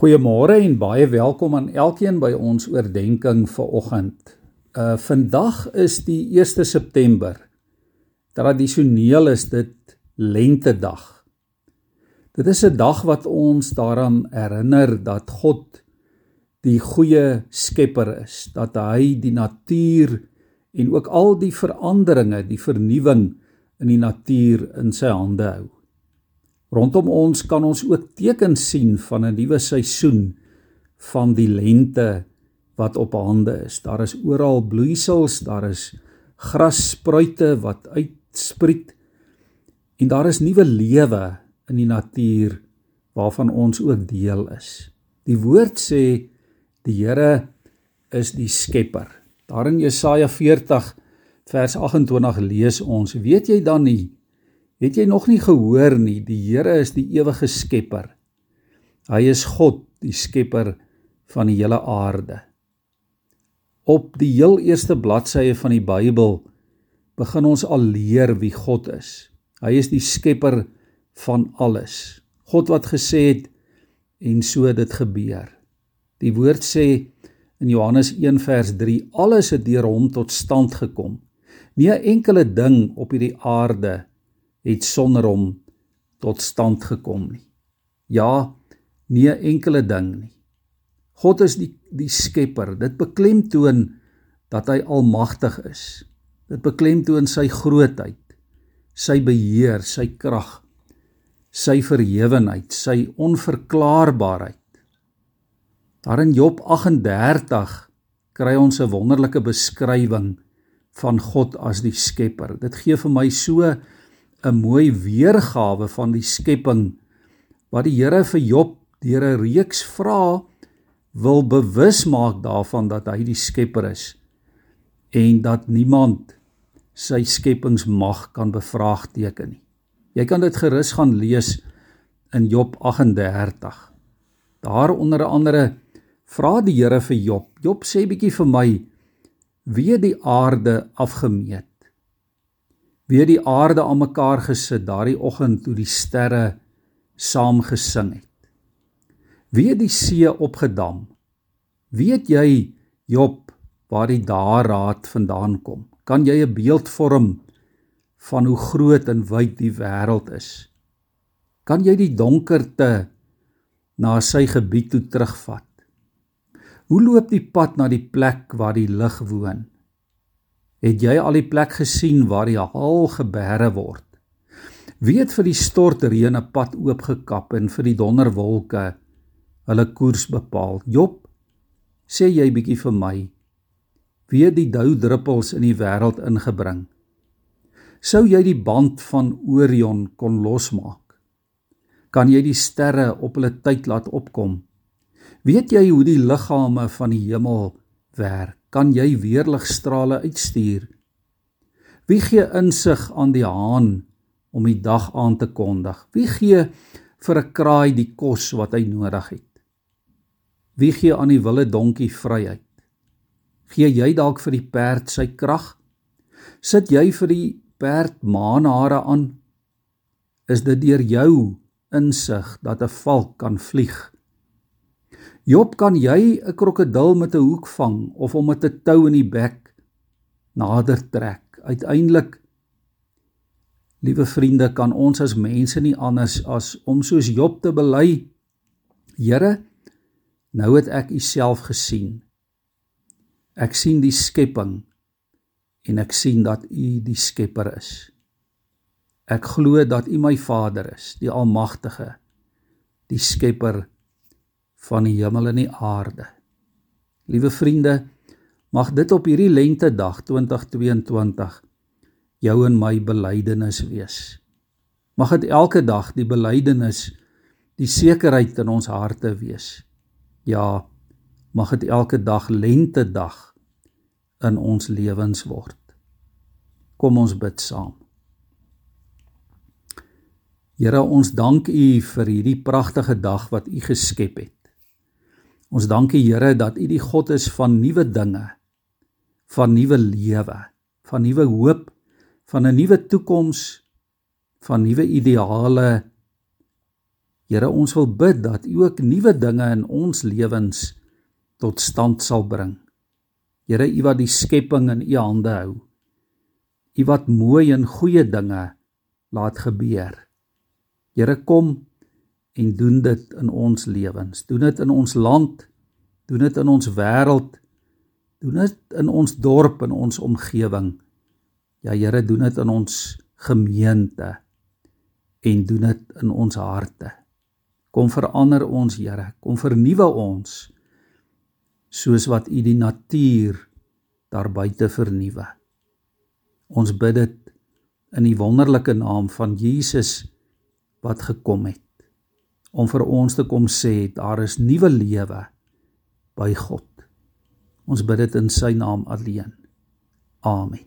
Goeiemôre en baie welkom aan elkeen by ons oordeenking vir oggend. Uh vandag is die 1 September. Tradisioneel is dit lentedag. Dit is 'n dag wat ons daaraan herinner dat God die goeie skepper is, dat hy die natuur en ook al die veranderinge, die vernuwing in die natuur in sy hande hou. Rondom ons kan ons ook tekens sien van 'n nuwe seisoen van die lente wat op hande is. Daar is oral bloeisels, daar is grasspruite wat uitspriet en daar is nuwe lewe in die natuur waarvan ons ook deel is. Die woord sê die Here is die skepper. Daar in Jesaja 40 vers 28 lees ons: "Weet jy dan nie Het jy nog nie gehoor nie, die Here is die ewige skepper. Hy is God, die skepper van die hele aarde. Op die heel eerste bladsye van die Bybel begin ons al leer wie God is. Hy is die skepper van alles. God wat gesê het en so dit gebeur. Die woord sê in Johannes 1 vers 3 alles het deur hom tot stand gekom. Nie 'n enkele ding op hierdie aarde het sonder hom tot stand gekom nie. Ja, nie 'n enkele ding nie. God is die die skepper. Dit beklemtoon dat hy almagtig is. Dit beklemtoon sy grootheid, sy beheer, sy krag, sy verhewenheid, sy onverklaarbaarheid. Daar in Job 38 kry ons 'n wonderlike beskrywing van God as die skepper. Dit gee vir my so 'n mooi weergawe van die skepping wat die Here vir Job deur 'n reeks vrae wil bewus maak daarvan dat hy die skepper is en dat niemand sy skepingsmag kan bevraagteken nie. Jy kan dit gerus gaan lees in Job 38. Daar onder andere vra die Here vir Job. Job sê bietjie vir my wie die aarde afgemeet weer die aarde aan mekaar gesit daardie oggend toe die sterre saam gesing het. Wie die see opgedam. Weet jy Job waar die daarraad vandaan kom? Kan jy 'n beeld vorm van hoe groot en wyd die wêreld is? Kan jy die donkerte na sy gebied toe terugvat? Hoe loop die pad na die plek waar die lig woon? Het jy al die plek gesien waar die haal geberre word? Wie het vir die stortreën 'n pad oopgekap en vir die donderwolke hulle koers bepaal? Job, sê jy bietjie vir my. Wie die dou druppels in die wêreld ingebring? Sou jy die band van Orion kon losmaak? Kan jy die sterre op hulle tyd laat opkom? Weet jy hoe die liggame van die hemel werk? kan jy weerligstrale uitstuur. Wie gee insig aan die haan om die dag aan te kondig? Wie gee vir 'n kraai die kos wat hy nodig het? Wie gee aan die wilde donkie vryheid? Gee jy dalk vir die perd sy krag? Sit jy vir die perd maanhare aan? Is dit deur jou insig dat 'n valk kan vlieg? Job, kan jy 'n krokodil met 'n hoek vang of hom met 'n tou in die bek nader trek? Uiteindelik Liewe vriende, kan ons as mense nie anders as om soos Job te bely. Here, nou het ek U self gesien. Ek sien die skepping en ek sien dat U die skepper is. Ek glo dat U my Vader is, die Almagtige, die skepper van die hemel en die aarde. Liewe vriende, mag dit op hierdie lente dag 2022 jou en my belydenis wees. Mag dit elke dag die belydenis, die sekerheid in ons harte wees. Ja, mag dit elke dag lente dag in ons lewens word. Kom ons bid saam. Here, ons dank U vir hierdie pragtige dag wat U geskep het. Ons dank U Here dat U die God is van nuwe dinge, van nuwe lewe, van nuwe hoop, van 'n nuwe toekoms, van nuwe ideale. Here, ons wil bid dat U ook nuwe dinge in ons lewens tot stand sal bring. Here, U wat die skepping in U hande hou. U wat mooi en goeie dinge laat gebeur. Here, kom en doen dit in ons lewens. Doen dit in ons land. Doen dit in ons wêreld. Doen dit in ons dorp en ons omgewing. Ja Here, doen dit in ons gemeente en doen dit in ons harte. Kom verander ons, Here. Kom vernuwe ons soos wat U die natuur daar buite vernuwe. Ons bid dit in die wonderlike naam van Jesus wat gekom het om vir ons te kom sê daar is nuwe lewe by God. Ons bid dit in sy naam alleen. Amen.